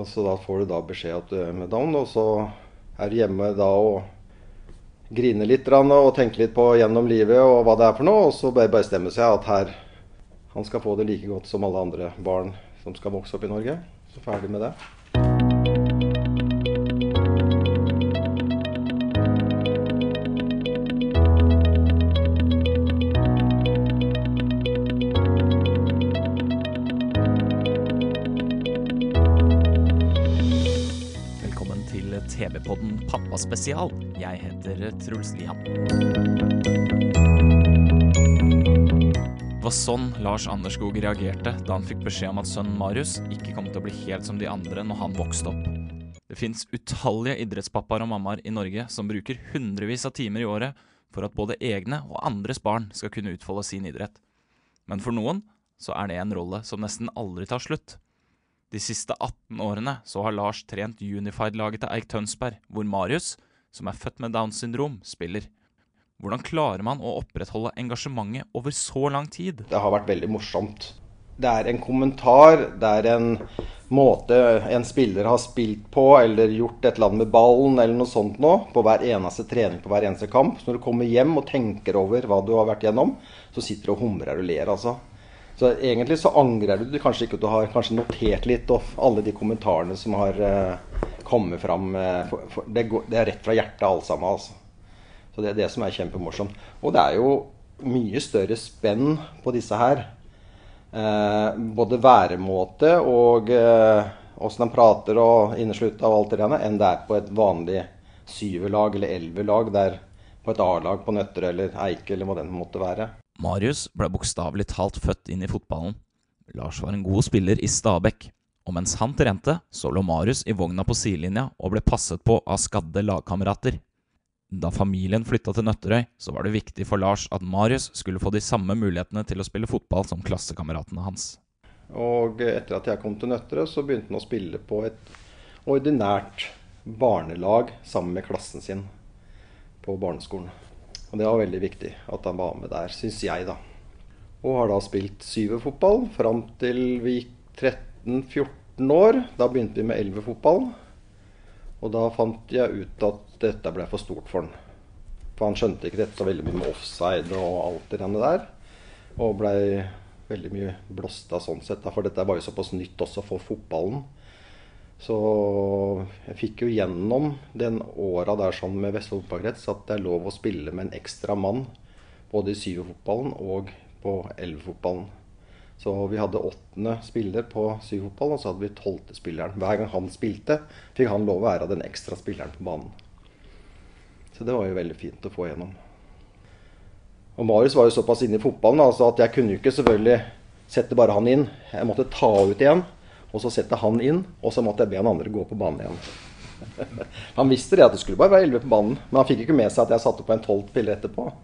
Og så da får du da beskjed at du er med down, og så er du hjemme da og griner litt og tenker litt på gjennom livet og hva det er for noe, og så bare bestemmer seg at her han skal få det like godt som alle andre barn som skal vokse opp i Norge. Så ferdig med det. TV-podden Pappaspesial. Jeg heter Truls Lian. Det var sånn Lars Anderskog reagerte da han fikk beskjed om at sønnen Marius ikke kom til å bli helt som de andre når han vokste opp. Det fins utallige idrettspappaer og mammaer i Norge som bruker hundrevis av timer i året for at både egne og andres barn skal kunne utfolde sin idrett. Men for noen så er det en rolle som nesten aldri tar slutt. De siste 18 årene så har Lars trent Unified-laget til Eik Tønsberg, hvor Marius, som er født med Downs syndrom, spiller. Hvordan klarer man å opprettholde engasjementet over så lang tid? Det har vært veldig morsomt. Det er en kommentar, det er en måte en spiller har spilt på eller gjort et eller annet med ballen eller noe sånt nå, på hver eneste trening, på hver eneste kamp. Så når du kommer hjem og tenker over hva du har vært gjennom, så sitter du og humrer og ler, altså. Så egentlig så angrer du kanskje ikke at du har kanskje notert litt og alle de kommentarene som har uh, kommet fram. Uh, for, for det, går, det er rett fra hjertet alt sammen, altså. Så det er det som er kjempemorsomt. Og det er jo mye større spenn på disse her. Uh, både væremåte og åssen de prater og inneslutta og alt det der, enn det er på et vanlig syverlag eller elverlag. Der på et A-lag på Nøtterøy eller Eike eller hva den måtte være. Marius ble bokstavelig talt født inn i fotballen. Lars var en god spiller i Stabæk, og mens han trente, så lå Marius i vogna på sidelinja og ble passet på av skadde lagkamerater. Da familien flytta til Nøtterøy, så var det viktig for Lars at Marius skulle få de samme mulighetene til å spille fotball som klassekameratene hans. Og etter at jeg kom til Nøtterøy, så begynte han å spille på et ordinært barnelag sammen med klassen sin på barneskolen. Og det var veldig viktig at han var med der, syns jeg, da. Og har da spilt syverfotball fram til vi gikk 13-14 år. Da begynte vi med elverfotball. Og da fant jeg ut at dette ble for stort for han. For han skjønte ikke dette veldig mye med offside og alt det der. Og blei veldig mye blåst av sånn sett. For dette var jo såpass nytt også for fotballen. Så jeg fikk jo gjennom den åra der sånn med Vestfold fotballkrets at det er lov å spille med en ekstra mann både i syverfotballen og på elvefotballen. Så vi hadde åttende spiller på syvfotballen, og så hadde vi tolvte spilleren. Hver gang han spilte, fikk han lov å være den ekstra spilleren på banen. Så det var jo veldig fint å få gjennom. Og Marius var jo såpass inne i fotballen altså at jeg kunne jo ikke selvfølgelig sette bare han inn. Jeg måtte ta ut igjen. Og så setter han inn, og så måtte jeg be han andre gå på banen igjen. han visste det at det skulle bare være 11 på banen, men han fikk ikke med seg at jeg satte på en 12 pille etterpå.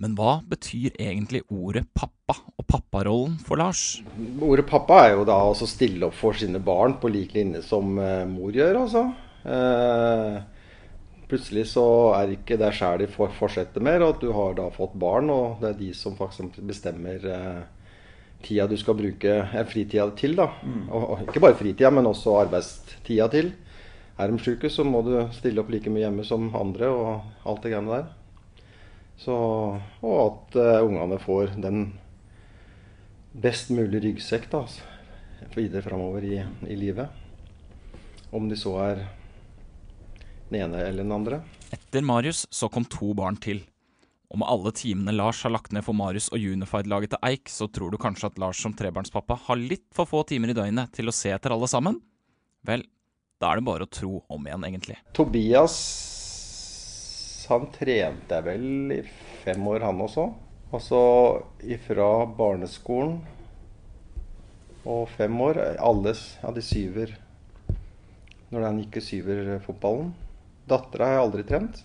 Men hva betyr egentlig ordet pappa og papparollen for Lars? Ordet pappa er jo da å stille opp for sine barn på lik linje som eh, mor gjør, altså. Eh, plutselig så er ikke det sjæl de fortsette mer, og at du har da fått barn, og det er de som faktisk bestemmer eh, tida du skal bruke eh, fritida til. da. Og, og ikke bare fritida, men også arbeidstida til. Er de syke, så må du stille opp like mye hjemme som andre og alt det greiene der. Så, og at uh, ungene får den best mulige ryggsekk da, videre framover i, i livet. Om de så er den ene eller den andre. Etter Marius så kom to barn til. Og med alle timene Lars har lagt ned for Marius og Unified-laget til Eik, så tror du kanskje at Lars som trebarnspappa har litt for få timer i døgnet til å se etter alle sammen? Vel, da er det bare å tro om igjen, egentlig. Tobias han trente jeg vel i fem år, han også. Altså ifra barneskolen og fem år. Alle ja, de syver når han gikk i syverfotballen. Dattera har jeg aldri trent.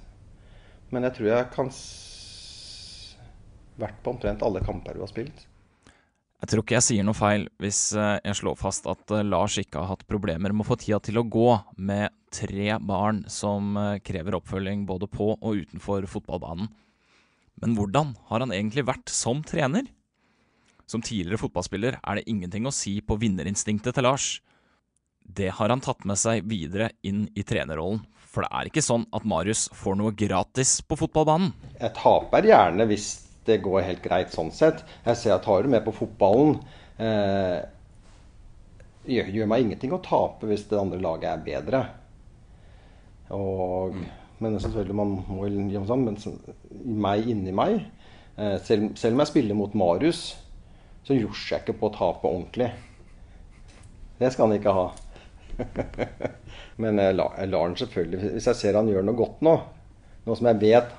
Men jeg tror jeg kan vært på omtrent alle kamper du har spilt. Jeg tror ikke jeg sier noe feil hvis eh, jeg slår fast at eh, Lars ikke har hatt problemer med å få tida til å gå med tre barn som eh, krever oppfølging både på og utenfor fotballbanen. Men hvordan har han egentlig vært som trener? Som tidligere fotballspiller er det ingenting å si på vinnerinstinktet til Lars. Det har han tatt med seg videre inn i trenerrollen. For det er ikke sånn at Marius får noe gratis på fotballbanen. Jeg taper gjerne hvis det går helt greit sånn sett. Jeg ser at tar du med på fotballen eh, gjør, gjør, meg ingenting å tape hvis det andre laget er bedre. Og, men selvfølgelig man må gjøre sånn, men meg inni meg eh, selv, selv, om jeg spiller mot Marius, så josjer jeg ikke på å tape ordentlig. Det skal han ikke ha. Men jeg lar, jeg lar han selvfølgelig Hvis jeg ser han gjør noe godt nå, noe som jeg vet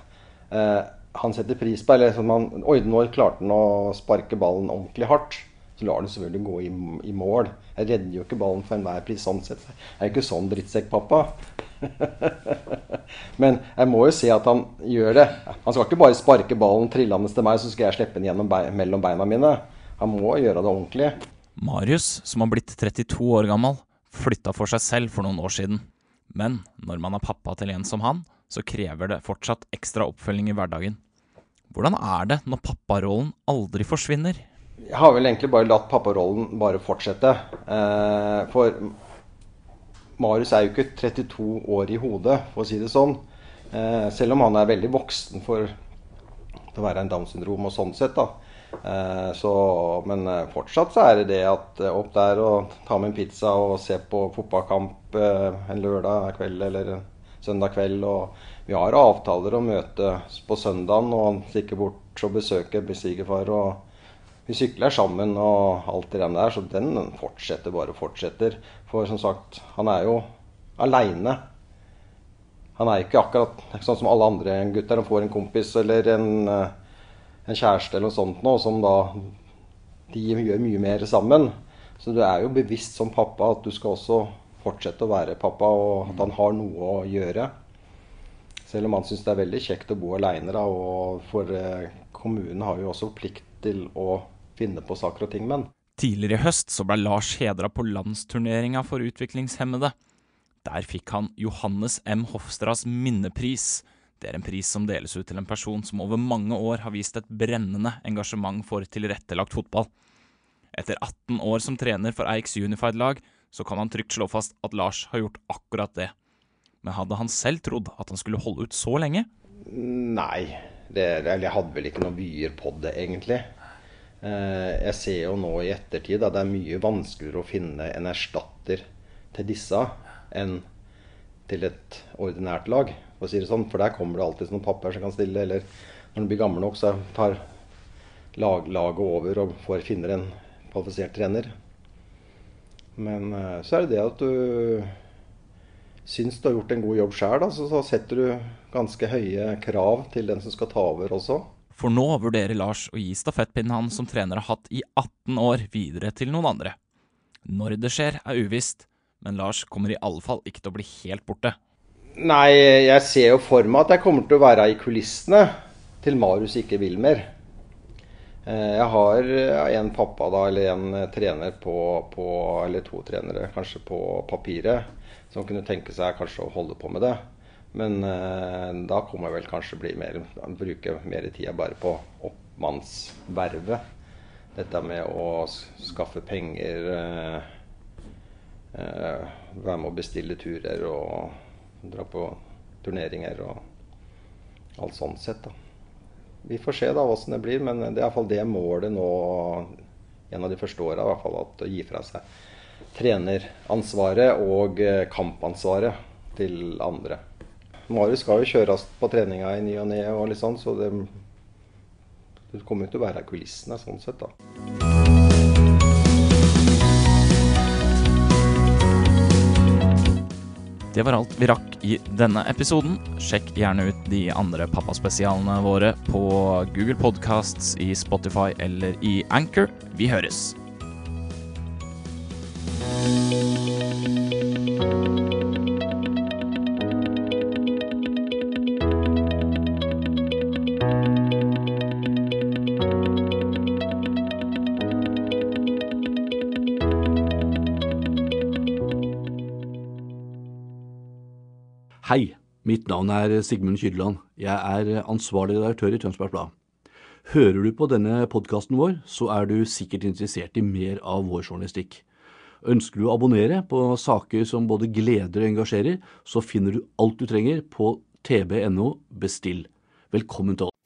eh, han setter pris på, eller sånn man, Oi, nå klarte han å sparke ballen ordentlig hardt. Så lar han selvfølgelig gå i, i, mål. Jeg redder jo ikke ballen for enhver pris sånn sett. Jeg er ikke sånn drittsekkpappa. Men jeg må jo se at han gjør det. Han skal ikke bare sparke ballen trillende til meg, så skal jeg slippe den gjennom be mellom beina mine. Han må gjøre det ordentlig. Marius, som har blitt 32 år gammel, flytta for seg selv for noen år siden. Men når man er pappa til en som han, så krever det fortsatt ekstra oppfølging i hverdagen. Hvordan er det når papparollen aldri forsvinner? Jeg har vel egentlig bare latt papparollen bare fortsette. Eh, for Marius er jo ikke 32 år i hodet, for å si det sånn. Eh, selv om han er veldig voksen for å være en Downs syndrom og sånn sett. da. Eh, så, men fortsatt så er det det at opp der og ta med en pizza og se på fotballkamp en lørdag kveld eller søndag kveld. Og vi har avtaler å møte på søndagen og stikke bort og besøke svigerfar. Og vi sykler sammen og alt det der. Så den fortsetter bare fortsetter. For som sagt, han er jo aleine. Han er ikke akkurat sånn som alle andre gutter. Han får en kompis eller en en kjæreste eller noe sånt nå, som da de gjør mye mer sammen. Så du er jo bevisst som pappa at du skal også fortsette å være pappa, og at han har noe å gjøre. Selv om han syns det er veldig kjekt å bo aleine, og for eh, kommunen har jo også plikt til å finne på saker og ting med han. Tidligere i høst så ble Lars hedra på landsturneringa for utviklingshemmede. Der fikk han Johannes M. Hofstrads minnepris det er en pris som deles ut til en person som over mange år har vist et brennende engasjement for tilrettelagt fotball. Etter 18 år som trener for Eiks Unified-lag, så kan han trygt slå fast at Lars har gjort akkurat det. Men hadde han selv trodd at han skulle holde ut så lenge? Nei, det, eller jeg hadde vel ikke noen vyer på det, egentlig. Eh, jeg ser jo nå i ettertid at det er mye vanskeligere å finne en erstatter til disse enn til et ordinært lag for å si det sånn. For der kommer det alltid noen papper som kan stille. Eller når du blir gammel nok, så tar lag, laget over og får, finner en kvalifisert trener. Men eh, så er det det at du syns du har gjort en god jobb sjøl, så, så setter du ganske høye krav til den som skal ta over også. For nå vurderer Lars å gi stafettpinnen han som trener har hatt i 18 år, videre til noen andre. Når det skjer, er uvisst, men Lars kommer i alle fall ikke til å bli helt borte. Nei, jeg ser jo for meg at jeg kommer til å være i kulissene til Marius ikke vil mer. Eh, jeg har en pappa da, eller en trener på, på, Eller to trenere kanskje på papiret som kunne tenke seg kanskje å holde på med det. Men eh, da kommer jeg vel kanskje bli mer, bruke mer tida bare på oppmannsvervet. Dette med å skaffe penger, eh, eh, være med å bestille turer og dra på turneringer og alt sånt sett. da. Vi får se da åssen det blir, men det er iallfall det målet nå en av de første åra. Å gi fra seg treneransvaret og eh, kampansvaret til andre. Marius skal jo kjøres på treninga i ny og ne, og litt sånn, så det, det kommer jo til å være kulissene sånn sett, da. Det var alt vi rakk i denne episoden. Sjekk gjerne ut de andre pappaspesialene våre på Google Podcasts, i Spotify eller i Anchor. Vi høres! Hei, mitt navn er Sigmund Kyrland. Jeg er ansvarlig redaktør i Tønsbergs Blad. Hører du på denne podkasten vår, så er du sikkert interessert i mer av vår journalistikk. Ønsker du å abonnere på saker som både gleder og engasjerer, så finner du alt du trenger på tb.no bestill. Velkommen til oss.